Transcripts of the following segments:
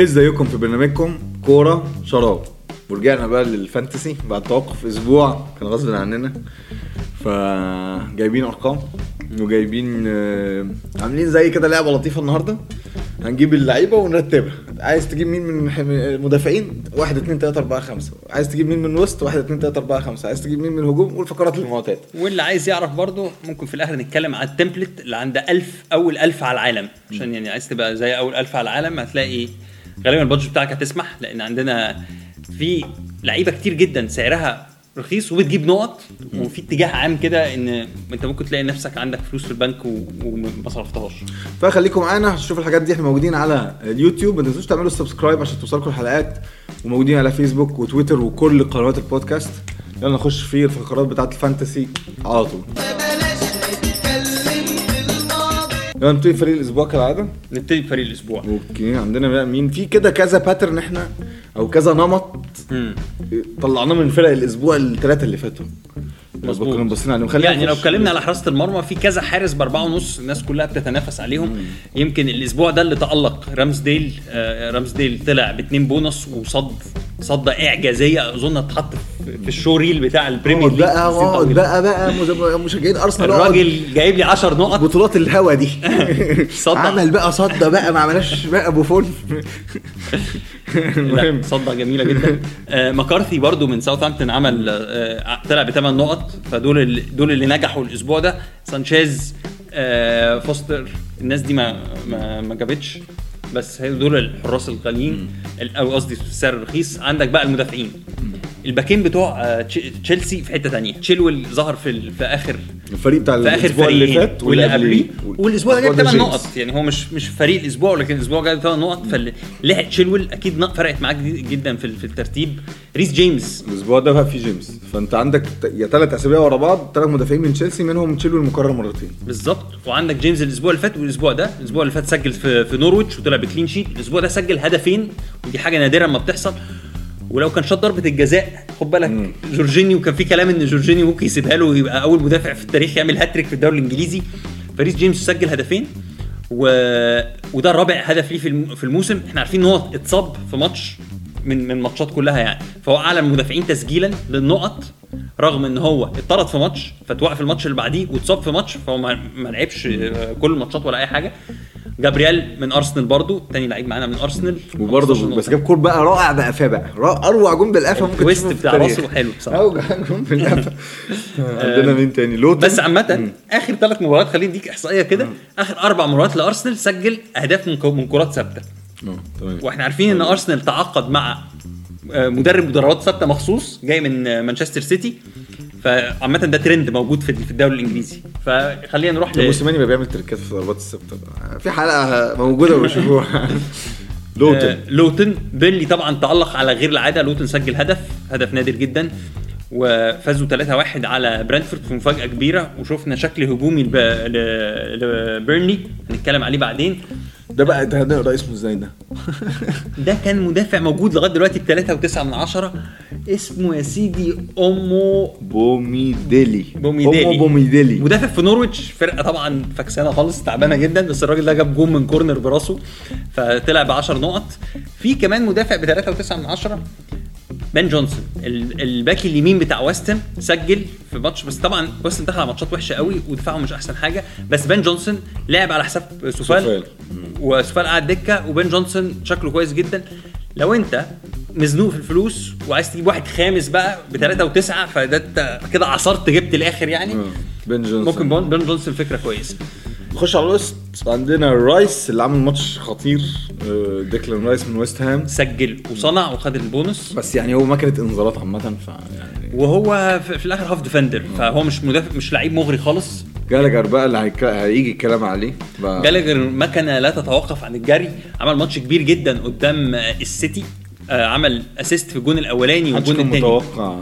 ازيكم في برنامجكم؟ كورة شراب. ورجعنا بقى للفانتسي بعد توقف أسبوع كان غصب عننا. فجايبين أرقام وجايبين آه، عاملين زي كده لعبة لطيفة النهارده. هنجيب اللعيبة ونرتبها. عايز تجيب مين من المدافعين واحد اتنين تلاتة أربعة خمسة. عايز تجيب مين من الوسط واحد اتنين تلاتة أربعة خمسة. عايز تجيب مين من الهجوم؟ والفقرات المعتاده واللي عايز يعرف برضه ممكن في الآخر نتكلم على التمبلت اللي عند ألف أول ألف على العالم. عشان يعني عايز تبقى زي أول ألف على العالم هتلاقي غالبا ال budget بتاعك هتسمح لأن عندنا في لعيبة كتير جدا سعرها رخيص وبتجيب نقط وفي اتجاه عام كده إن أنت ممكن تلاقي نفسك عندك فلوس في البنك وما صرفتهاش. فخليكم معانا تشوفوا الحاجات دي إحنا موجودين على اليوتيوب. ما تنسوش تعملوا subscribe عشان توصلكم الحلقات وموجودين على فيسبوك وتويتر وكل قنوات البودكاست. يلا نخش في الفقرات بتاعت ال fantasy على طول. يلا نبتدي فريق الأسبوع كالعادة؟ نبتدي بفريق الأسبوع. Okay عندنا بقى مين؟ في كده كذا pattern إحنا أو كذا نمط مم. طلعناه من فرق الأسبوع الثلاثه اللي فاتوا. مظبوط. كنا باصين عليهم. خلينا يعني لو اتكلمنا على حراسة المرمى في كذا حارس بأربعة ونص الناس كلها بتتنافس عليهم. يمكن الأسبوع ده اللي تألق. رامسديل آه، رامسديل طلع باتنين بونص وصد صده إعجازية. أظن اتحط في- ال showreel بتاع البريمير ليج بقى اقعد. بقى بقى مشجعين أرسنال. الراجل جايب لي 10 نقط. بطولات الهوا دي. صدق. عمل بقى صدى بقى ما عملهاش بقى بوفون المهم. صدى جميلة جدا. آه مكارثي برضو من ساوثهامبتون عمل آه طلع بثمان نقط. فدول اللي دول اللي نجحوا الأسبوع ده. سانشيز آه فوستر الناس دي ما ما, ما جابتش. بس دول الحراس الغاليين. ال- أو قصدي السعر الرخيص عندك بقى المدافعين. الباكين بتوع آه تش- تشيلسي في حتة تانية. تشيلويل ظهر في في آخر الفريق بتاع الأسبوع اللي فات واللي قبليه. والأسبوع ده جاب الأسبوع 8 جيمس. نقط يعني هو مش مش فريق الأسبوع ولكن الأسبوع جاب 8 نقط فاللي لحق تشيلويل أكيد فرقت معاك جدا في في الترتيب. ريس جيمس. الأسبوع ده بقى في جيمس. فأنت عندك يا ثلاث أسابيع ورا بعض ثلاث مدافعين من تشيلسي منهم تشيلويل مكرر مرتين. بالظبط. وعندك جيمس الأسبوع اللي فات والأسبوع ده الأسبوع اللي فات سجل في في نورويتش وطلع ب clean sheet. الأسبوع ده سجل هدفين ودي حاجة نادرة ما بتحصل. ولو كان شاط ضربة الجزاء خد بالك جورجينيو كان في كلام إن جورجينيو ممكن يسيبها له ويبقى أول مدافع في التاريخ يعمل هاتريك في الدوري الإنجليزي. فريس جيمس سجل هدفين و... وده الرابع هدف ليه في الم- في الموسم. إحنا عارفين إن هو اتصاب في ماتش من من ماتشات كلها يعني. فهو اعلى المدافعين تسجيلا للنقط رغم إن هو اتطرد في ماتش فتوقف الماتش اللي بعديه واتصاب في ماتش فهو ما لعبش كل الماتشات ولا أي حاجة. جابرييل من أرسنال برضو تاني لعيب معانا من أرسنال. 15 وبرضه. بس جاب جول بقى رائع بقفاه بقى. را- أروع جون بالقفا ممكن ال twist بتاع. راسه حلو بصراحة. أروع جون بالقفا عندنا مين تاني؟ لوتون بس عامة آخر ثلاث مباريات خليني أديك إحصائية كده. آخر أربع مباريات لأرسنال سجل أهداف من من كرات ثابتة. آه، تمام. وإحنا عارفين إن أرسنال تعاقد مع آه، مدرب ضربات ثابتة مخصوص جاي من مانشستر سيتي. فعامة ده ترند موجود في في الدوري الإنجليزي. فخلينا نروح ل موسيماني بقى بيعمل تريكات في ضربات الثابته في حلقة موجودة وبشوفوها. لوتن. آه، لوتن بيرلي طبعا تألق على غير العادة. لوتن سجل هدف هدف نادر جدا وفازوا 3-1 على برنتفورد في مفاجأة كبيرة وشفنا شكل هجومي لب- لبيرني هنتكلم عليه بعدين. ده بقى ده هنقرا اسمه إزاي ده ده كان مدافع موجود لغاية دلوقتي ب 3.9 من عشرة. اسمه يا سيدي اومو بوميديلي. بوميديلي. أومو بوميديلي. مدافع في نورويتش فرقة طبعا فكسانة خالص تعبانة جدا بس الراجل ده جاب جون من كورنر براسه فطلع ب 10 نقط. في كمان مدافع ب 3.9 من عشرة بن جونسون. ال- الباك اليمين بتاع ويستن سجل في ماتش بس طبعا ويستن دخل على ماتشات وحشة قوي ودفاعه مش أحسن حاجة. بس بن جونسون لعب على حساب سوفال. سوفال. وسوفال قاعد دكة وبن جونسون شكله كويس جدا. لو أنت مزنوق في الفلوس وعايز تجيب واحد خامس بقى ب 3 و9 فده انت كده عصرت جبت الآخر يعني. آه، بن جونسون. ممكن بون- بن جونسون فكرة كويسة. نخش على الوسط عندنا رايس اللي عامل ماتش خطير آه، ديكلان رايس من ويست هام. سجل وصنع وخد البونص. بس يعني هو ماكينه انذارات عامة فيعني وهو في في الآخر half defender فهو مش مدافع مش لعيب مغري خالص. جالاجر بقى اللي هيك- هيجي الكلام عليه. بقى جالاجر مكنة لا تتوقف عن الجري عمل ماتش كبير جدا قدام السيتي. عمل assist في الجون الأولاني والجون الثاني متوقع.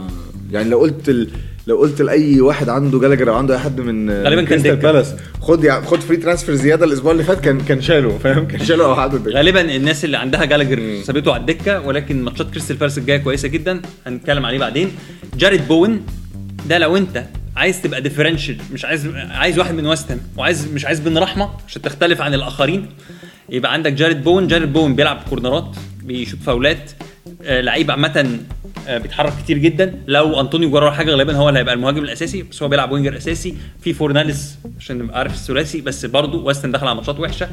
يعني لو قلت ال... لو قلت لأي واحد عنده جالاجر أو عنده أي حد من غالباً كان دكة. بالاس خد يع... خد free transfer زيادة الأسبوع اللي فات كان كان شاله فاهم؟ كان شاله أو حد دكة. غالبا الناس اللي عندها جالاجر سابته على الدكة ولكن ماتشات كريستال بالاس الجاية كويسة جدا. هنتكلم عليه بعدين. جاريد بوين ده لو أنت عايز تبقى differential مش عايز عايز واحد من هام وعايز مش عايز بن رحمة عشان تختلف عن الآخرين. يبقى عندك جاريد بوين جاريد بوين بيلعب كورنرات بيشوط فاولات. لعيب عامة آه بيتحرك كتير جدا. لو أنطونيو جرى حاجة غالبا هو اللي هيبقى المهاجم الأساسي بس هو بيلعب وينجر أساسي. في فورناليس عشان نبقى عارف الثلاثي بس برضه ويستن دخل على ماتشات وحشة.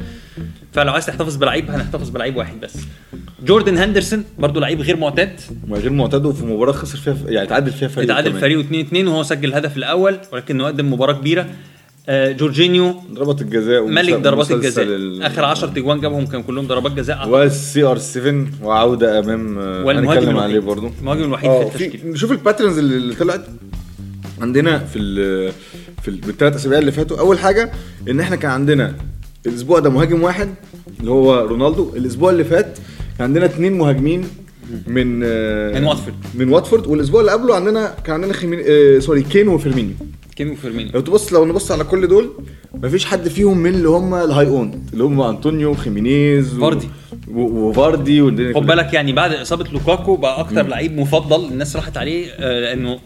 فلو عايز تحتفظ بلعيب هنحتفظ بلعيب واحد بس. جوردن هندرسون برضه لعيب غير معتاد. غير معتاد وفي مباراة خسر فيها يعني تعادل فيها فريق اتعادل. فريقه 2 2 وهو سجل الهدف الأول ولكنه قدم مباراة كبيرة. آه جورجينيو ضربات الجزاء ملك ضربات الجزاء. ال- آخر 10 تجوان جابهم كان كلهم ضربات جزاء. وال CR 7 وعودة أمام آه، هنتكلم عليه برضه المهاجم الوحيد آه في التشكيل. نشوف ال patterns اللي طلعت عندنا في ال في ال- بالثلاث أسابيع اللي فاتوا. أول حاجة إن إحنا كان عندنا الأسبوع ده مهاجم واحد اللي هو رونالدو. الأسبوع اللي فات كان عندنا اثنين مهاجمين من آه، من واتفورد. من واتفورد. والأسبوع اللي قبله عندنا كان عندنا خيمينيز آه sorry كين وفيرمينيو. كين وفيرمينيو لو تبص لو نبص على كل دول مفيش حد فيهم من اللي هم ال high own اللي هم أنطونيو خيمينيز فاردي. و- وفاردي والدنيا خد. بالك يعني بعد إصابة لوكاكو بقى أكتر لعيب مفضل الناس راحت عليه آه، لأنه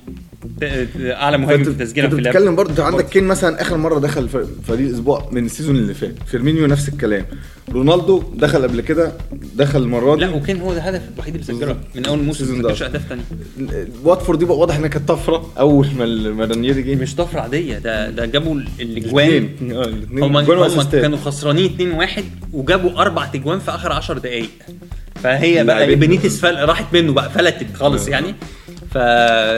أعلى مهاجم في تسجيلا في اللعب. بتتكلم برضه انت عندك كين مثلا آخر مرة دخل فريق الأسبوع من ال season اللي فات. فيرمينيو نفس الكلام. رونالدو دخل قبل كده دخل المرة دي. لا وكان هو ده الهدف الوحيد اللي سجله من أول موسم ما أهداف تانية. واتفورد دي بقى واضح إنها كانت طفرة أول ما ما رانييري جه. مش طفرة عادية ده ده جابوا الأجوان. هم و assist ات. كانوا خسرانين 2 1 وجابوا أربع تجوان في آخر 10 دقائق فهي بقى بينيتيز. راحت منه بقى فلتت خالص يعني. ف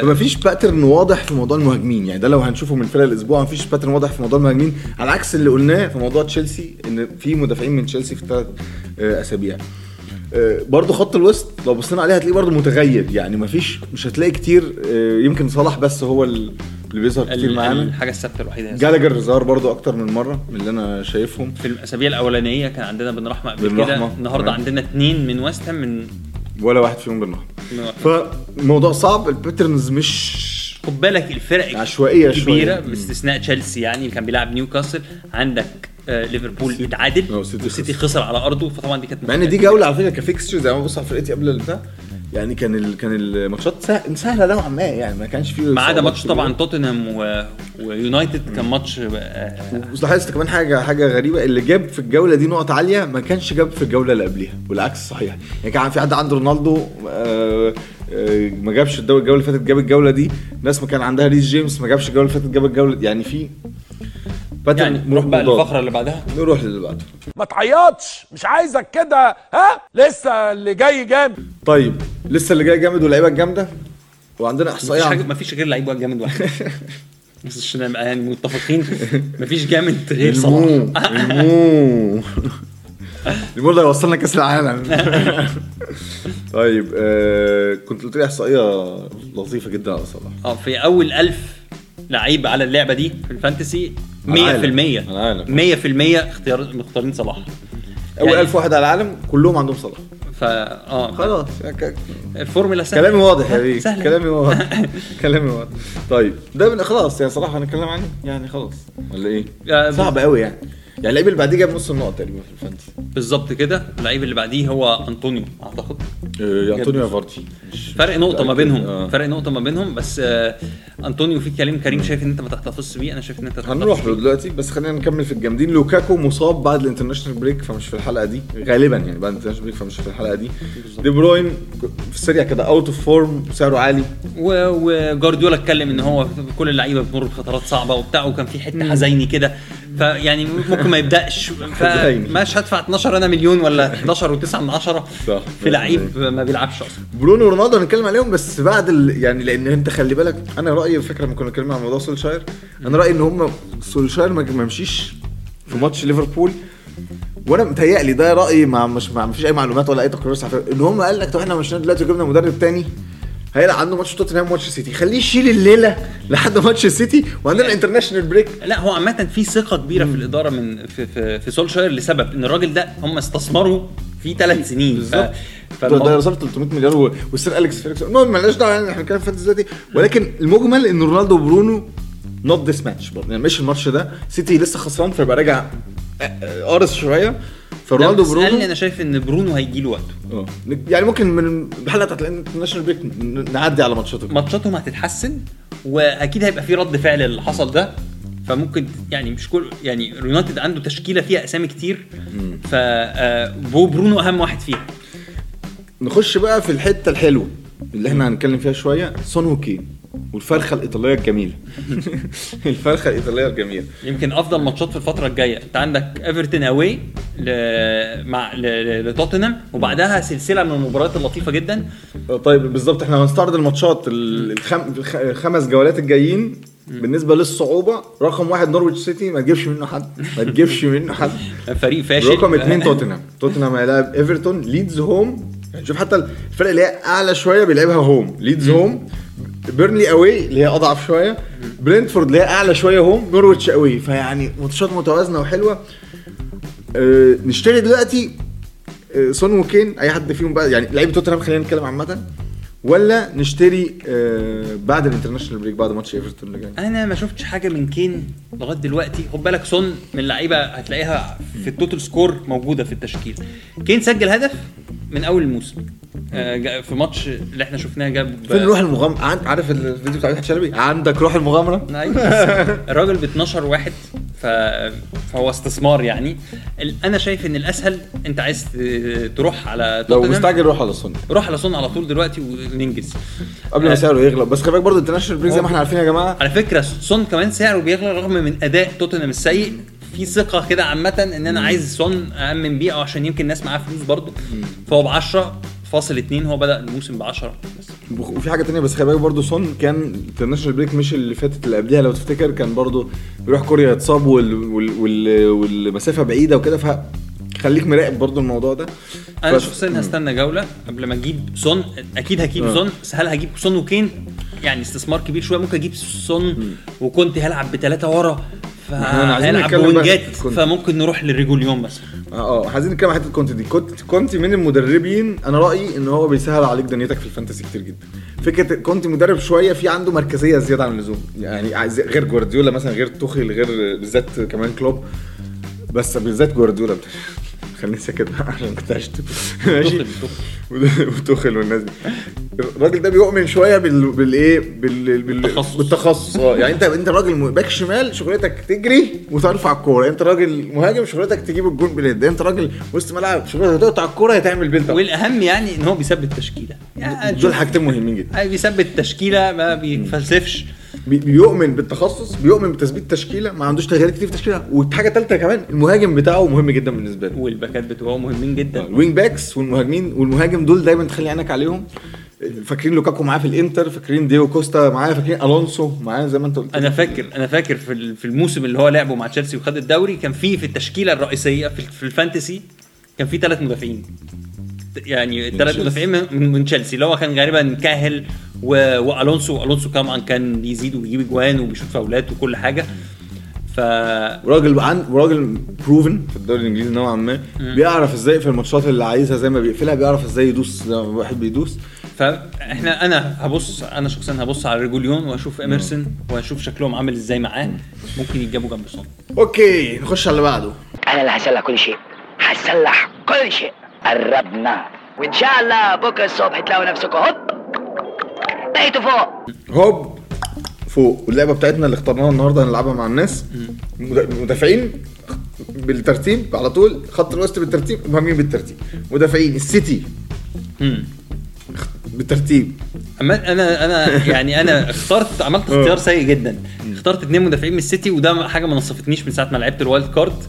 فما فيش باترن واضح في موضوع المهاجمين. يعني ده لو هنشوفه من فرق الأسبوع ما فيش pattern واضح في موضوع المهاجمين. على عكس اللي قلناه في موضوع تشيلسي إن في مدافعين من تشيلسي في ثلاث أسابيع. آه، برضه خط الوسط لو بصينا عليه هتلاقيه برضه متغير يعني ما فيش مش هتلاقي كتير آه، يمكن صلاح بس هو ال- اللي بيظهر كتير معانا. الحاجة الثابتة الوحيدة جالاجر ظهر برضه أكتر من مرة من اللي أنا شايفهم. في الأسابيع الأولانية كان عندنا بن رحمة قبل كده. النهارده. عندنا اثنين من ويست من ولا واحد فيهم بالنهار. فالموضوع صعب ال patterns مش خد بالك الفرق عشوائية كبيرة شوية. باستثناء تشيلسي يعني اللي كان بيلعب نيوكاسل عندك آه ليفربول. اتعادل سيتي والسيتي خسر. على أرضه فطبعا دي كانت مع إن دي جولة على فكرة ك fixture زي ما ببص على فرقتي قبل البتاع يعني كان ال... كان الماتشات سهل... سهلة نوعا ما يعني ما كانش فيه ما عدا ماتش. طبعا توتنهام و... ويونايتد كان ماتش بس لاحظت كمان حاجة حاجة غريبة اللي جاب في الجولة دي نقط عالية ما كانش جاب في الجولة اللي قبليها والعكس صحيح. يعني كان في حد عنده رونالدو آه، آه، ما جابش الدوري الجولة اللي فاتت جاب الجولة دي. ناس ما كان عندها ريس جيمس ما جابش الجولة اللي فاتت جاب الجولة يعني في يعني نروح بقى. للفقرة اللي بعدها؟ نروح للي بعده. ما تعيطش مش عايزك كده ها؟ لسه اللي جاي جامد. طيب لسه اللي جاي جامد واللعيبة الجامدة؟ وعندنا مفيش إحصائية عن- مفيش غير لعيب جامد واحد. بس عشان نبقى يعني متفقين مفيش جامد غير صلاح. المو. المو ده يوصلنا كأس العالم. طيب آه كنت قلت لي إحصائية لطيفة جدا على صلاح. آه في أول ألف لعيب على اللعبة دي في الفانتسي 100% على العالم. على العالم. 100% اختيار مختارين صلاح. أول يعني- ألف واحد على العالم كلهم عندهم صلاح. فا آه خلاص. ك- الفورمولا سهلة. كلامي واضح يا ها، بيه سهلة. كلامي واضح. كلامي واضح. طيب ده من خلاص يعني صلاح هنتكلم عنه. يعني خلاص. ولا إيه؟ صعب قوي يعني. يعني اللعيب اللي بعديه جاب نص النقط تقريبا في ال fantasy. بالظبط كده. اللعيب اللي بعديه هو أنطونيو أعتقد. آه، أنطونيو فاردي. فرق نقطة ما. بينهم آه. فرق نقطة ما بينهم بس آه أنطونيو في كلام كريم شايف إن أنت ما تحتفظش بيه أنا شايف إن أنت تحتفظ هنروح له. دلوقتي بس خلينا نكمل في الجامدين. لوكاكو مصاب بعد ال international break فمش في الحلقة دي غالبا يعني بعد ال international break فمش في الحلقة دي. دي بروين في السريع كده out of form سعره عالي. و- وجوارديولا اتكلم إن هو كل اللعيبة بتمر بفترات صعبة وبتاع وكان في حتة حزيني كده. فيعني ممكن ما يبدأش. فمش هدفع 12 أنا مليون ولا 11 و9 من 10 صح. في لعيب ما بيلعبش أصلا. برونو ورونالدو هنتكلم عليهم بس بعد ال... يعني لأن أنت خلي بالك أنا رأيي فكرة لما كنا اتكلمنا عن موضوع سولشاير أنا رأيي إن هم سولشاير ما مشيش في ماتش ليفربول. وأنا متهيألي ده رأيي مع مش مع مفيش أي معلومات ولا أي تقرير صحفي. إن هم قال لك طب إحنا مشينا دلوقتي وجبنا مدرب تاني هيلعب عنده ماتش توتنهام وماتش سيتي. خليه يشيل الليلة لحد ماتش السيتي وعندنا international break لا هو عامة في ثقة كبيرة في الإدارة من في في, في سولشاير لسبب إن الراجل ده هم استثمروا فيه ثلاث سنين. بالظبط. ده وصل 300 مليار و- والسير أليكس فيرجسون المهم مالناش دعوة يعني إحنا بنتكلم في fantasy دلوقتي ولكن المجمل إن رونالدو وبرونو not this match برضه. يعني مش الماتش ده. سيتي لسه خسران فيبقى راجع قارص شوية. فرونالدو برونو؟ أنا شايف إن برونو هيجي له وقته. آه. يعني ممكن من الحلقة بتاعت ال international break نعدي على ماتشاته. ماتشاتهم هتتحسن وأكيد هيبقى في رد فعل اللي حصل ده فممكن يعني مش كل يعني اليونايتد عنده تشكيلة فيها أسامي كتير ف آه، برونو أهم واحد فيها. نخش بقى في الحتة الحلوة اللي إحنا هنتكلم فيها شوية سون وكين والفرخة الإيطالية الجميلة. الفرخة الإيطالية الجميلة. يمكن أفضل ماتشات في الفترة الجاية. أنت عندك ايفرتون away ل... مع ل... ل- لتوتنهام وبعدها سلسلة من المباريات اللطيفة جدا. طيب بالظبط. إحنا هنستعرض الماتشات ال- الخم... الخ- الخمس جولات الجايين. بالنسبة للصعوبة رقم واحد نورويتش سيتي ما تجيبش منه حد. ما تجيبش منه حد. فريق فاشل. رقم اثنين توتنهام. توتنهام هيلاعب ايفرتون ليدز home شوف حتى الفرق اللي هي أعلى شوية بيلعبها home ليدز home بيرنلي away اللي هي أضعف شوية. برينتفورد اللي هي أعلى شوية home نورويتش away فيعني ماتشات متوازنة وحلوة. أه نشتري دلوقتي سون وكين أي حد فيهم بقى يعني لعيبه توتنهام خلينا نتكلم عامة. ولا نشتري أه بعد ال international break بعد ماتش ايفرتون اللي جاي. أنا ما شفتش حاجة من كين لغاية دلوقتي. خد بالك سون من اللعيبه هتلاقيها في ال total score موجودة في التشكيل. كين سجل هدف من أول الموسم. آه، في ماتش اللي إحنا شفناه جاب فين روح المغامرة؟ عارف الفيديو بتاع مدحت شلبي؟ عندك روح المغامرة؟ الراجل ب 12 واحد ف... فهو استثمار يعني. أنا شايف إن الأسهل أنت عايز تروح على لو مستعجل روح على سون روح على سون على طول دلوقتي وننجز. قبل ما آه، سعره يغلى. بس خلي بالك برضه ال international break زي ما إحنا عارفين يا جماعة. على فكرة سون كمان سعره بيغلى رغم من أداء توتنهام السيء. في ثقة كده عامة إن أنا عايز سون امن بيه أو عشان يمكن الناس معاه فلوس برضه. فهو ب 10 فاصل 2 هو بدأ الموسم ب 10 بس وفي حاجة تانية بس خلي بالك برضه سون كان ال international break مش اللي فاتت اللي قبلها لو تفتكر كان برضه بيروح كوريا يتصاب وال... وال... وال... والمسافة بعيدة وكده. فخليك مراقب برضه الموضوع ده. أنا شخصيا هستنى جولة قبل ما أجيب سون. أكيد هجيب آه. سون بس هل هجيب سون وكين؟ يعني استثمار كبير شوية. ممكن أجيب سون وكنت هلعب بثلاثه ورا. في كونتي. فممكن نروح للريجوليون مثلا آه آه عايزين نتكلم عن حتة كونتي دي. كونتي كونتي من المدربين أنا رأيي إن هو بيسهل عليك دنيتك في ال fantasy كتير جدا. فكرة كونتي مدرب شوية في عنده مركزية زيادة عن اللزوم. يعني غير جوارديولا مثلا غير توخيل غير بالذات كمان كلوب. بس بالذات جوارديولا خليني ساكت بقى عشان كنت هشتم. ماشي. وتوخيل والناس دي. الراجل ده بيؤمن شوية بال بالإيه؟ بال... بال... بالتخصص. بالتخصص. آه يعني انت انت راجل back شمال شغلتك تجري وترفع الكورة. انت راجل مهاجم شغلتك تجيب الجون باليد انت راجل وسط ملعب شغلتك تقطع الكورة هتعمل اب والأهم يعني إن هو بيثبت تشكيلة. يعني دول حاجتين مهمين جدا. بيثبت تشكيلة ما بيتفلسفش. بي- بيؤمن بالتخصص بيؤمن بتثبيت تشكيلة ما عندوش تغييرات كتير في التشكيله وحاجه ثالثه كمان المهاجم بتاعه مهم جدا بالنسبة له. والباكات بتوعه مهمين جدا. ال wing backs والمهاجمين والمهاجم دول دايما تخلي عينك عليهم. فاكرين لوكاكو معاه في الإنتر فاكرين دييجو كوستا معاه فاكرين ألونسو معاه زي ما انت قلت. أنا فاكر أنا فاكر في في الموسم اللي هو لعبه مع تشيلسي وخد الدوري كان في في التشكيلة الرئيسية في, في ال fantasy كان في ثلاث مدافعين. يعني الثلاث. مدافعين من, من, تشيلسي اللي هو كان غالبا كاهيل و... وألونسو. ألونسو طبعا كان بيزيد وبيجيب اجوان وبيشوط فاولات وكل حاجة. ف وراجل عن وراجل proven في الدوري الإنجليزي نوعا ما. بيعرف إزاي في الماتشات اللي عايزها زي ما بيقفلها بيعرف إزاي يدوس زي ما الواحد بيدوس. فإحنا أنا هبص أنا شخصيا هبص على ريجوليون وأشوف اميرسون وأشوف شكلهم عامل إزاي معاه. ممكن يتجابوا جنب سون okay نخش على اللي بعده. أنا اللي هسلح كل شيء. هسلح كل شيء. قربنا. وإن شاء الله بكرة الصبح تلاقوا نفسكم. هوب. بقيتوا فوق. هوب. فوق. واللعبة بتاعتنا اللي اخترناها النهارده هنلعبها مع الناس. مد- مدافعين بالترتيب على طول. خط الوسط بالترتيب مهاجمين بالترتيب. مدافعين السيتي. بالترتيب. أما أنا أنا يعني أنا اخترت عملت اختيار سيء جدا. اخترت اثنين مدافعين من السيتي وده حاجة ما نصفتنيش من ساعة ما لعبت ال wild card.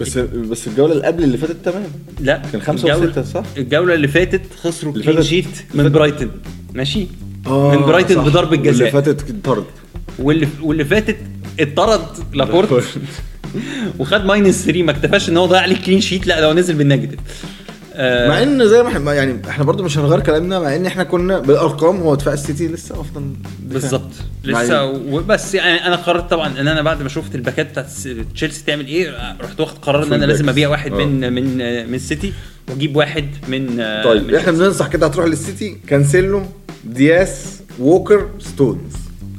بس بس الجولة اللي قبل اللي فاتت تمام. لا كان خمسة الجولة- وستة، صح؟ الجولة اللي فاتت خسروا clean sheet من برايتون ماشي؟ من برايتون صح. بضرب واللي الجزاء فاتت طرد واللي واللي فاتت اتطرد لابورت وخد minus 3 ما اكتفاش إن هو ضيع عليه clean sheet لا ده هو نزل بال negative آه، مع إن زي ما إحنا يعني إحنا برضو مش هنغير كلامنا مع إن إحنا كنا بالأرقام هو دفاع السيتي لسه أفضل. بالظبط لسه وبس يعني أنا قررت طبعا إن أنا بعد ما شفت الباكات بتاعت تشيلسي تعمل إيه رحت واخد قرار إن أنا لازم. أبيع واحد آه. من من من السيتي وأجيب واحد من طيب من إحنا بننصح كده هتروح للسيتي كانسيلو دياس ووكر ستونز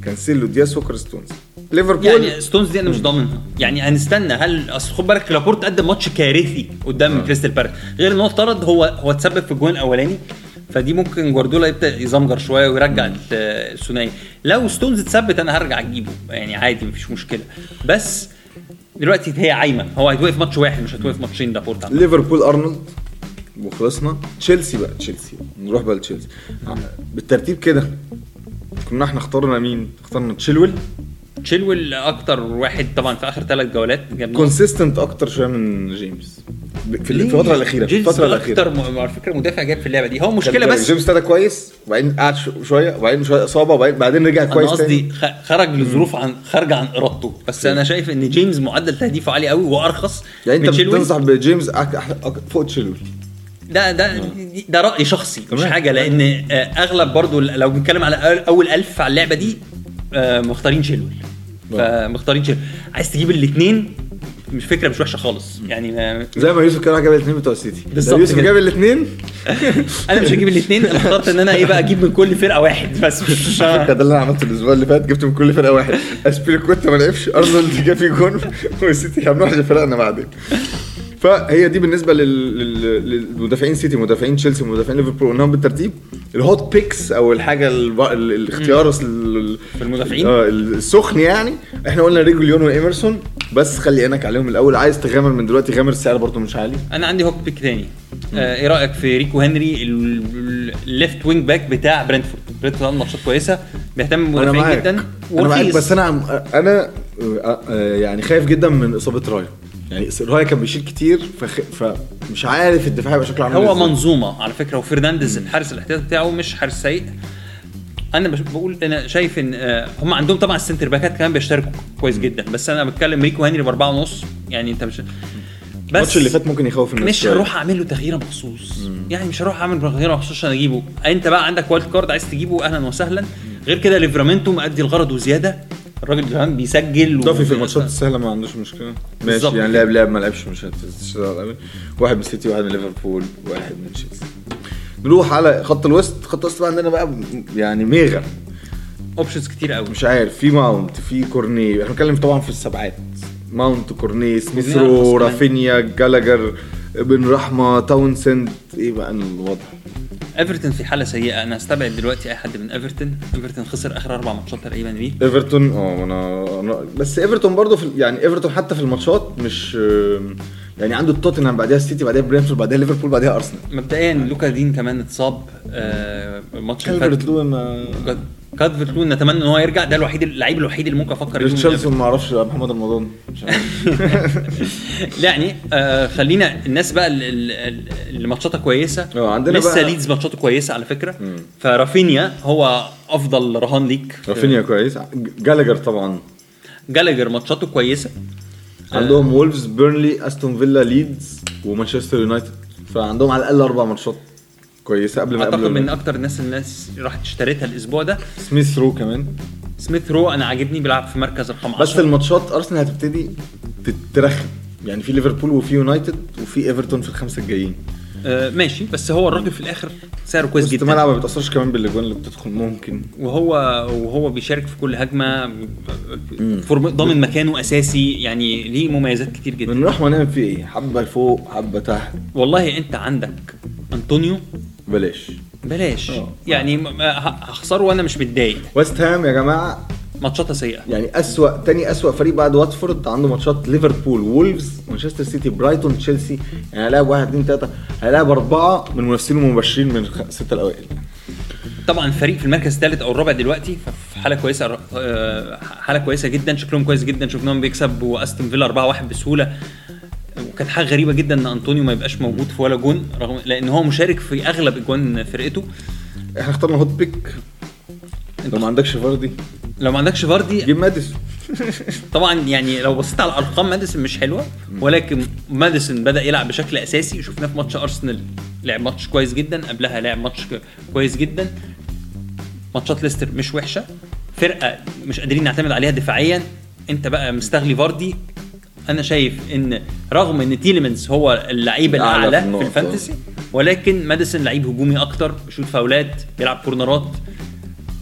كانسيلو دياس ووكر ستونز ليفربول. يعني ستونز دي أنا مش ضامنها. يعني هنستنى هل أصل خد بالك لابورت قدم ماتش كارثي قدام كريستال بالاس. غير إن هو افترض هو هو تسبب في الجون الأولاني فدي ممكن جوارديولا يبدأ يزمجر شوية ويرجع ال- الثنائي لو ستونز اتثبت أنا هرجع أجيبه. يعني عادي مفيش مشكلة. بس دلوقتي هي عايمة. هو هيتوقف ماتش واحد مش هيتوقف ماتشين لابورت ليفربول أرنولد وخلصنا. تشيلسي بقى تشيلسي. نروح بقى لتشيلسي. بالترتيب كده كنا إحنا اخترنا مين؟ اخترنا تشيلويل. تشيلويل أكتر واحد طبعا في آخر ثلاث جولات. consistent أكتر شوية من جيمس. في؟ الفترة الأخيرة في الفترة الأخيرة. أكتر على فكرة مدافع جاب في اللعبة دي. هو مشكلة بس جيمس ابتدى كويس وبعدين قعد شو- شوية وبعدين شوية إصابة وبعدين بعدين رجع أنا كويس قصدي تاني. خ- خرج لظروف عن خارجه عن إرادته. بس أنا شايف إن جيمس معدل تهديفه عالي قوي وأرخص يعني أنت. بتنصح بجيمس فوق تشيلويل. ده ده ده رأي شخصي مش. حاجة لأن آه، أغلب برضو لو بنتكلم على أول- أول ألف على اللعبة دي آه، مختارين شيلويل فمختارين شيلويل عايز تجيب الاثنين مش فكرة مش وحشة خالص. يعني ما زي ما يوسف كان راح جاب الاثنين بتوع السيتي. بالظبط لو يوسف. جاب الاثنين أنا مش هجيب الاثنين أنا اخترت إن أنا إيه بقى أجيب من كل فرقة واحد بس. مش ده اللي أنا عملته الأسبوع اللي فات جبت من كل فرقة واحد. اسبيليكويتا ما لعبش أرنولد جاب فيه جون والسيتي هنروح لفرقنا بعدين. فهي دي بالنسبة لل- لل- للمدافعين سيتي مدافعين تشيلسي ومدافعين ليفربول. قلناهم بالترتيب ال hot picks أو الحاجة الاختيار في المدافعين؟ آه السخن يعني. إحنا قلنا ريجوليون وإيمرسون بس خلي عينك عليهم الأول. عايز تغامر من دلوقتي غامر السعر برضه مش عالي. أنا عندي hot pick تاني. آه إيه رأيك في ريكو هنري ال left wing back بتاع برنتفورد برنتفورد عنده ماتشات كويسة بيهتم بالمدافعين جدا. أنا معاك. بس أنا أنا آه، آه، يعني خايف جدا من إصابة رايا يعني رايا كان بيشيل كتير فخ... فمش عارف الدفاع هيبقى شكله عامل هو إزاي. منظومة على فكرة وفرنانديز الحارس الاحتياطي بتاعه مش حارس سيء. أنا بش- بقول أنا شايف إن آه، هم عندهم طبعا ال center باكات كمان بيشتركوا كويس جدا بس أنا بتكلم ريكو هنري بأربعة ونص يعني أنت مش الماتش اللي فات ممكن يخوف الناس مش. هروح اعمل له تغييرة مخصوص. يعني مش هروح أعمل تغييرة مخصوص عشان أجيبه. أنت بقى عندك wild card عايز تجيبه أهلا وسهلا. غير كده ليفرامينتو مأدي الغرض وزيادة. الراجل كمان بيسجل إضافي في و- الماتشات السهله ما عندوش مشكلة. ماشي يعني. لعب لعب ما لعبش مش هتشتغل قوي واحد من السيتي واحد من ليفربول واحد من تشيلسي. نروح على خط الوسط. خط الوسط بقى عندنا بقى يعني ميغا. اوبشنز كتير قوي مش عارف في ماونت في كورنيه. إحنا بنتكلم طبعا في السبعات. ماونت كورنيه سميث كورنيه رو أرخص كمان. رافينيا جالاجر ابن رحمة تاونسند. إيه بقى الوضع؟ إيفرتون في حالة سيئة. أنا هستبعد دلوقتي أي حد من إيفرتون. إيفرتون خسر آخر أربع ماتشات تقريبا ليه إيفرتون آه أنا بس إيفرتون برضه في يعني إيفرتون حتى في الماتشات مش يعني عنده توتنهام بعدها السيتي بعدها برينتفورد بعدها ليفربول بعدها أرسنال. مبدئيا لوكا ديني كمان اتصاب آه، الماتش اللي فات. كالفرت لوين نتمنى إن هو يرجع. ده الوحيد اللعيب الوحيد اللي ممكن أفكر تشيلسي ما أعرفش محمد رمضان. يعني آه خلينا الناس بقى ال- ال- ال- اللي ماتشاتها كويسة. آه، عندنا لسه بقى- ليدز ماتشاته كويسة على فكرة. فرافينيا هو أفضل رهان ليك في- رافينيا كويس. جالاجر طبعا. جالاجر ماتشاته كويسة. عندهم وولفز بيرنلي أستون فيلا ليدز ومانشستر يونايتد. فعندهم على الأقل أربع ماتشات. كويسة قبل ما أعتقد قبل من أكتر الناس الناس راحت اشتريتها الأسبوع ده. سميث رو كمان. سميث رو أنا عاجبني بيلعب في مركز رقم 10 بس الماتشات أرسنال هتبتدي تترخم. يعني في ليفربول وفي يونايتد وفي إيفرتون في الخمسة الجايين. آه ماشي. بس هو الراجل في الآخر سعره كويس وسط جدا. الملعب ما بيتأثرش كمان بالأجوان اللي بتدخل ممكن. وهو وهو بيشارك في كل هجمة form- ضامن مكانه أساسي. يعني ليه مميزات كتير جدا. بنروح ونعمل فيه إيه؟ حبة لفوق حبة تحت. والله أنت عندك أنطونيو. بلاش. بلاش. آه. يعني هخسره وأنا مش متضايق. ويست هام يا جماعة ماتشاتها سيئة. يعني أسوأ تاني أسوأ فريق بعد واتفورد عنده ماتشات ليفربول وولفز مانشستر سيتي برايتون تشيلسي. يعني هيلاعب واحد اثنين ثلاثة هيلاعب أربعة من منافسينه المباشرين من السته الأوائل. طبعا فريق في المركز الثالث أو الرابع دلوقتي ففي حالة كويسة آه، حالة كويسة جدا. شكلهم كويس جدا. شفناهم بيكسبوا أستون فيلا 4-1 بسهولة. وكانت حاجة غريبة جدا إن أنطونيو ما يبقاش موجود في ولا جون رغم لأن هو مشارك في أغلب أجوان فرقته. إحنا اخترنا hot pick. لو ما عندكش فاردي. لو ما عندكش فاردي جيب ماديسون. طبعا يعني لو بصيت على ارقام ماديسون مش حلوة ولكن ماديسون بدأ يلعب بشكل أساسي. شفناه في ماتش أرسنال لعب ماتش كويس جدا. قبلها لعب ماتش كويس جدا. ماتشات ليستر مش وحشة. فرقة مش قادرين نعتمد عليها دفاعيا. أنت بقى مستغني فاردي. أنا شايف إن رغم إن تيليمانز هو اللعيب الأعلى الأعلى في في ال fantasy ولكن ماديسون لعيب هجومي أكتر بيشوط فاولات بيلعب كورنرات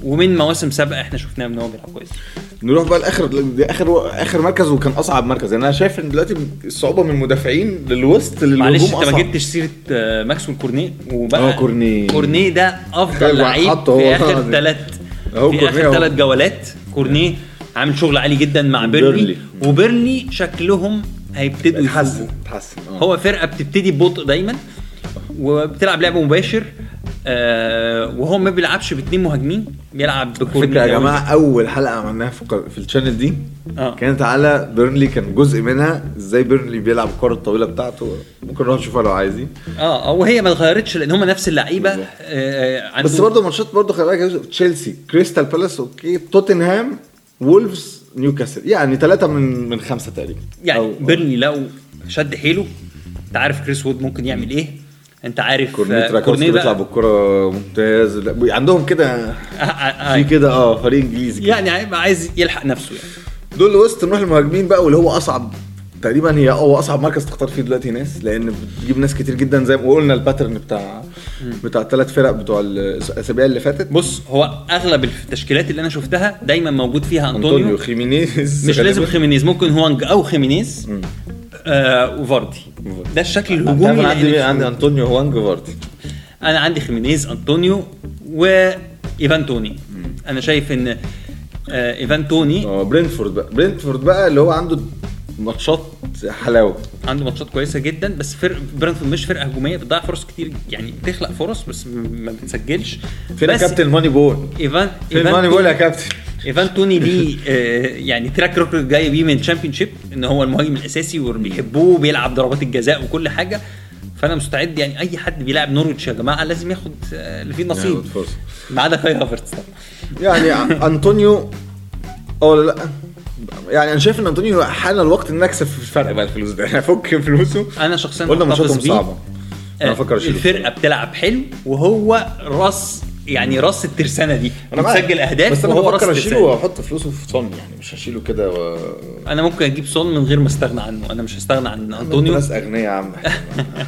ومن مواسم سابقة إحنا شفناه إن هو بيلعب كويس نروح بقى لآخر آخر آخر مركز وكان أصعب مركز يعني أنا شايف إن دلوقتي الصعوبه من المدافعين للوسط للهجوم معلش أنت ما جبتش سيرة آه، ماكسويل كورنيه وبقى آه، كورنيه. كورنيه ده أفضل خلي لعيب في آخر. ثلاث في آخر. ثلاث جولات كورنيه عامل شغل عالي جدا مع بيرنلي بيرنلي. وبيرنلي شكلهم هيبتدوا يفوقوا اتحسن اتحسن آه. هو فرقة بتبتدي ببطء دايما وبتلعب لعب مباشر آه وهو ما بيلعبش باثنين مهاجمين بيلعب بكورنيه فكرة يا قوي. جماعة أول حلقة عملناها في, في ال channel دي آه. كانت على بيرنلي كان جزء منها إزاي بيرنلي بيلعب الكرة الطويلة بتاعته ممكن نروح نشوفها لو عايزين آه وهي ما اتغيرتش لأن هم نفس اللعيبة. آه عندهم بس برضه ماتشات برضه خلي بالك تشيلسي كريستال بالاس أوكي توتنهام وولفز نيوكاسل. يعني ثلاثة من من خمسة تقريبا. يعني أو- بيرني لو شد حيله أنت عارف كريس وود ممكن يعمل إيه؟ أنت عارف كورنيت آه، راكوسكي بيطلع بالكرة ممتاز. لا، عندهم كده آه، آه، في. كده آه فريق إنجليزي. يعني عايز يلحق نفسه يعني. دول الوسط نروح للمهاجمين بقى واللي هو أصعب تقريبا هي هو أصعب مركز تختار فيه دلوقتي ناس لأن بتجيب ناس كتير جدا زي ما قلنا ال pattern بتاع بتاع الثلاث فرق بتوع الأسابيع اللي فاتت. بص هو أغلب التشكيلات اللي أنا شفتها دايما موجود فيها أنطونيو. أنطونيو خيمينيز مش. لازم خيمينيز ممكن هوانج أو خيمينيز آه وفاردي. ده الشكل الهجومي أنا اللي عندي عندي أنطونيو هوانج فاردي أنا عندي خيمينيز أنطونيو وإيفان توني. أنا شايف إن آه إيفان توني آه برينتفورد بقى. برينتفورد بقى اللي هو عنده ماتشات حلاوة. عنده ماتشات كويسة جدا بس فرق برنتفورد مش فرقة هجومية بتضيع فرص كتير يعني بتخلق فرص بس ما بتسجلش. فين بس كابتن money ball؟ ايفان فين money ball يا كابتن؟ إيفان توني ليه آه، يعني track record جاي بيه من تشامبيونشيب إن هو المهاجم الأساسي وبيحبوه وبيلعب ضربات الجزاء وكل حاجة. فأنا مستعد يعني أي حد بيلعب نورويتش يا جماعة لازم ياخد آه، اللي فيه نصيب. ما عدا كاي هافرتس. طبعا يعني أنطونيو ولا لا. يعني أنا شايف إن أنطونيو حان الوقت ان نكسب في الفرق. بقى الفلوس ده. إحنا فك فلوسه. أنا شخصيا قلنا ماتشاتهم. صعبة. أنا آه، بفكر اشيله الفرقة بتلعب حلو وهو راس يعني راس الترسانة دي. أنا. بتسجل أهداف بس أنا وهو بفكر اشيله واحط فلوسه في صن يعني مش هشيله كده و... أنا ممكن أجيب سون من غير ما أستغنى عنه. أنا مش هستغنى عن أنطونيو. ناس أغنياء يا عم.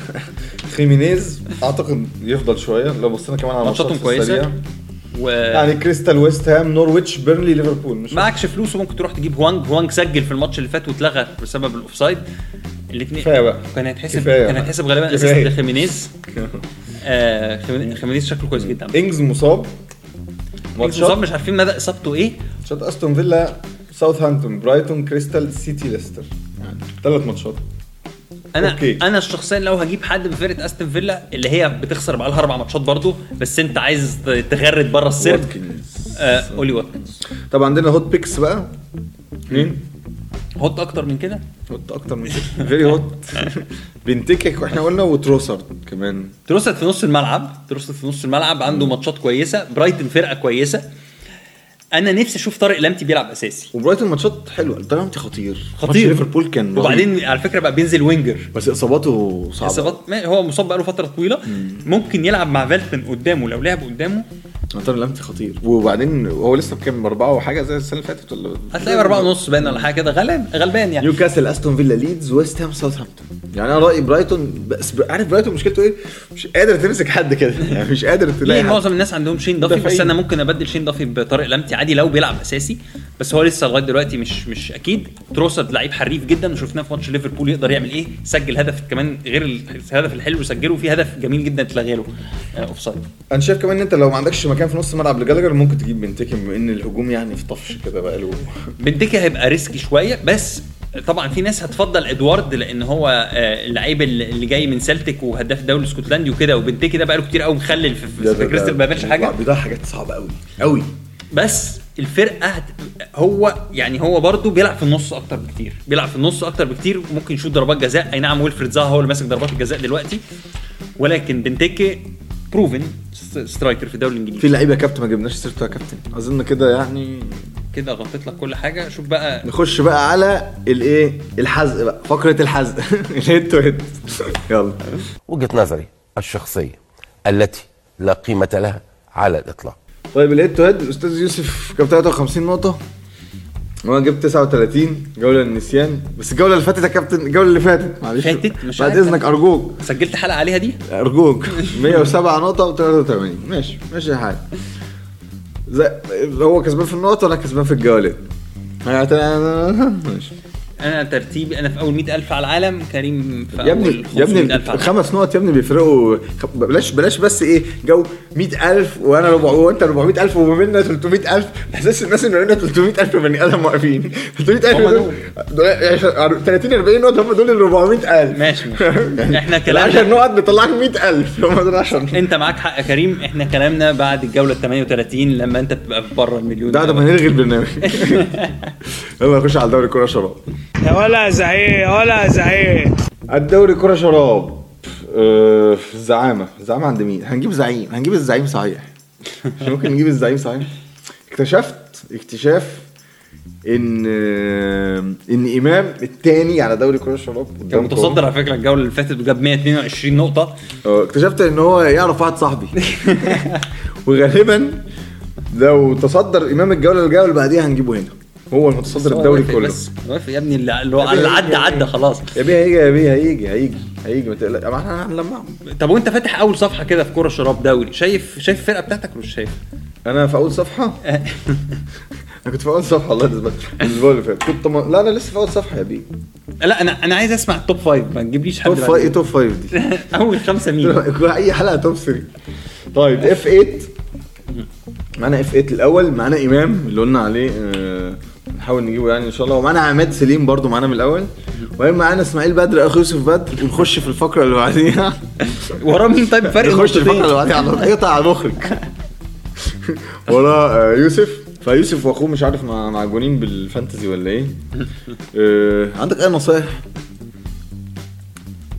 خيمينيز أعتقد يفضل شوية. لو بصينا كمان على ماتشاتهم. كويسة. و يعني كريستال ويست هام نورويتش بيرنلي ليفربول. مش معكش فلوس وممكن تروح تجيب هوانج هوانج سجل في الماتش اللي فات واتلغى بسبب ال offside. الاثنين كفاية بقى. كان هيتحسب كان. هيتحسب غالبا. assist لخيمينيز. آه خيمين- خيمينيز شكله كويس جدا. إنجز مصاب. ماتشات ماتشات مش عارفين مدى إصابته إيه. ماتشات أستون فيلا ساوثهامبتون برايتون كريستال سيتي ليستر يعني ثلاث ماتشات. أنا okay. أنا شخصيا لو هجيب حد من فرقة أستون فيلا اللي هي بتخسر بقى لها أربع ماتشات برضه بس أنت عايز تغرد بره واتكنز. آه اولي واتكنز طب عندنا hot picks بقى. مين؟ hot أكتر من كده؟ hot أكتر من كده. very hot بنتيكي وإحنا قلنا وتروسارد كمان. تروسارد في نص الملعب. تروسارد في نص الملعب. عنده ماتشات كويسة. برايتون فرقة كويسة. أنا نفسي أشوف طارق لمتي بيلعب أساسي. وبرايتون ماتشات حلوة. ده لامبتي خطير. ماتش خطير ليفربول كان. وبعدين على فكرة بقى بينزل winger. بس إصاباته صعبة. اصابات هو مصاب بقاله فترة طويلة. ممكن يلعب مع فيلتمان قدامه لو لعب قدامه طارق لمتي خطير. وبعدين هو لسه بكام؟ أربعة وحاجة زي السنة اللي فاتت ولا؟ هتلاقي أربعة ونص باين ولا حاجة كده. غلبان غلبان يعني. نيوكاسل أستون فيلا ليدز ويست هام ساوثهامبتون. يعني أنا رأيي برايتون بس عارف برايتون مشكلته إيه؟ مش قادر تمسك حد كده. يعني مش قادر تلاقي ليه. معظم الناس عندهم شين دافي؟ بس. أنا ممكن أبدل شين دافي بطارق لمتي عادي لو بيلعب أساسي. بس هو لسه لغاية دلوقتي مش مش أكيد. تروسارد لعيب حريف جدا. وشفناه في ماتش ليفربول يقدر يعمل إيه؟ سجل هدف كمان غير الهدف الحلو سجله. في هدف جميل جدا اتلغى له آه، offside أنا شايف كمان إن أنت لو ما عندكش مكان في نص الملعب لجالاجر ممكن تجيب بنتيكي بما إن الهجوم يعني في طفش كده بقى له. بنتيكي هيبقى risky شوية بس طبعا في ناس هتفضل إدوارد لأن هو آه، اللعيب اللي جاي من سلتك وهداف الدوري الاسكتلندي وكده وبنتيكي ده بقاله كتير قوي مخلل في, كريستال ما بيعملش حاجة. بيضيع حاجات صعبة قوي قوي. بس الفرقة. هو يعني هو برضه بيلعب في النص أكتر بكتير بيلعب في النص أكتر بكتير ممكن يشوط ضربات جزاء. أي نعم ويلفريد زاها هو اللي ماسك ضربات الجزاء دلوقتي. ولكن بنتيكي proven striker في الدوري الإنجليزي. في لعيبة كابتن ما جبناش سيرته يا كابتن. أظن كده يعني كده غطيت لك كل حاجة. شوف بقى نخش بقى على الايه الحزق بقى. فقرة الحزق. ال head to head. يلا. وجهة نظري الشخصية التي لا قيمة لها على الإطلاق. طيب ال head to head. الاستاذ يوسف جاب 53 نقطة. وأنا جبت 39 جولة للنسيان. بس الجولة اللي فاتت يا كابتن الجولة اللي فاتت. معلش. فاتت؟ مش بعد. إذنك أرجوك. سجلت حلقة عليها دي؟ أرجوك. 107 نقطة و83 ماشي ماشي يا حاج. هو كسبان في النقط وأنا كسبان في الجولات ماشي. أنا ترتيبي أنا في اول 100000 على العالم كريم في يا ابني أول يا ابني 500000 على العالم. خمس نقط يا ابني بيفرقوا. بلاش بلاش بس إيه جو 100000 وأنا ربع وانت 400000 وما بيننا 300000 احساس الناس ان بيننا 300000 بني آدم واقفين. 300000 هم دول دول. 30 40 نقط هم دول ال 400000 ماشي ماشي. إحنا 10 كلامنا نقط بيطلعك 100000 هم دول 10 نقط انت معاك حق يا كريم. إحنا كلامنا بعد الجولة ال 38 لما انت بتبقى بره المليون. ده ده ما نلغي البرنامج. يلا نخش على الدوري كرة شراب يا ولا زعيق ولا زعيق الدوري كرة شراب. آه، الزعامة الزعامة عند مين؟ هنجيب زعيم. هنجيب الزعيم صحيح. مش ممكن نجيب الزعيم صحيح. اكتشفت اكتشاف إن آه، إن إمام التاني على دوري كرة الشراب كان. متصدر على فكرة الجولة اللي فاتت وجاب 122 نقطة. أه، اكتشفت إن هو يعرف واحد صاحبي. وغالبا لو تصدر إمام الجولة الجوله اللي بعديها هنجيبه هنا. هو المتصدر الدوري كله. بس وافق يا ابني اللي هو اللي عدى عدى خلاص. يا بيه هيجي يا بيه هيجي هيجي هيجي ما تقلقش إحنا طب وانت فاتح اول صفحة كده في كوره شراب دوري شايف شايف الفرقة بتاعتك ولا مش شايف؟ أنا في أول صفحة؟ أنا كنت في أول صفحة والله الأسبوع اللي فات. كنت. لا أنا لسه في أول صفحة يا بيه. لا أنا أنا عايز أسمع ال top five ما تجيبليش حد top five إيه top five دي. أول خمسة مين؟ أي حلقة top 3 طيب اف 8 معانا اف 8 الأول معانا إمام اللي قلنا عليه آه، نحاول نجيبه يعني إن شاء الله. ومعانا عماد سليم برضو معانا من الأول. وبعدين معانا إسماعيل بدر أخو يوسف بدر؟ ونخش في الفقرة اللي بعديها. وراه مين؟ طيب فرق نخش الفقرة اللي بعديها على طول. اقطع على المخرج وراه آه، يوسف. فيوسف وأخوه مش عارف مع- معجونين بالفانتزي ولا إيه. آه، عندك أي نصايح؟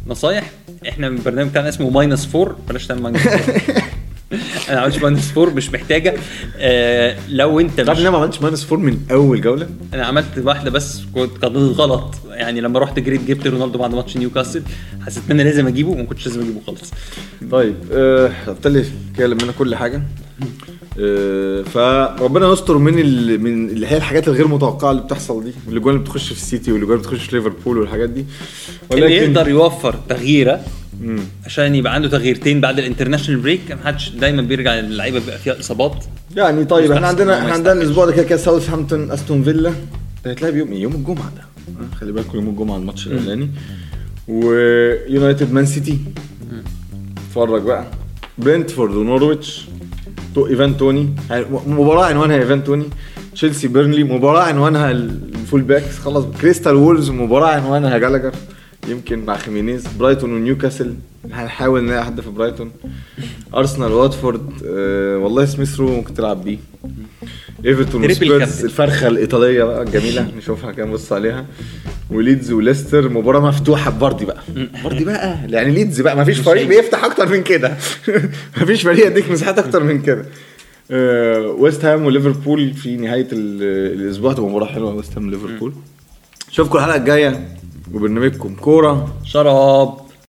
نصايح؟ إحنا البرنامج بتاعنا اسمه minus four بلاش تعمل minus four أنا ما عملتش minus four مش محتاجة. آه لو أنت مش إن أنا ما عملتش minus four من أول جولة؟ أنا عملت واحدة بس كنت كانت غلط. يعني لما رحت جريت جبت رونالدو بعد ماتش نيوكاسل حسيت إن أنا لازم أجيبه وما كنتش لازم أجيبه خالص. طيب آه، ابتدي أتكلم منها كل حاجة. آه، فربنا يستر من ال... من اللي هي الحاجات الغير متوقعة اللي بتحصل دي والاجوان اللي بتخش في السيتي والاجوان اللي بتخش في ليفربول والحاجات دي. اللي يقدر يوفر تغييرة مم. عشان يبقى عنده تغييرتين بعد ال international break ما حدش دايما بيرجع اللعيبه بيبقى فيها إصابات. يعني طيب إحنا عندنا إحنا عندنا. الأسبوع ده كده كده ساوثهامبتون أستون فيلا. ده هيتلعب يوم إيه؟ يوم الجمعة ده. خلي بالكم يوم الجمعة الماتش الأولاني. ويونايتد مان سيتي. اتفرج بقى. برنتفورد ونورويتش. تو إيفان توني. مباراة عنوانها إيفان توني. تشيلسي بيرنلي مباراة عنوانها ال full backs. خلص كريستال وولفز مباراة عنوانها جالاجر. يمكن مع خيمينيز. برايتون ونيوكاسل. هنحاول نلاقي حد في برايتون. أرسنال واتفورد آه والله سميث رو ممكن تلعب بيه. إيفرتون وسبيرز. الفرخة الإيطالية بقى الجميلة نشوفها كده نبص عليها. وليدز وليستر مباراة مفتوحة. بفاردي بقى. فاردي بقى يعني ليدز بقى ما فيش فريق بيفتح أكتر من كده. ما فيش فريق يديك مساحات أكتر من كده. آه، ويست هام وليفربول في نهاية ال- الأسبوع. تبقى مباراة حلوة ويست هام ليفربول اشوفكم الحلقة الجاية. وبرنامجكم كورة. شراب.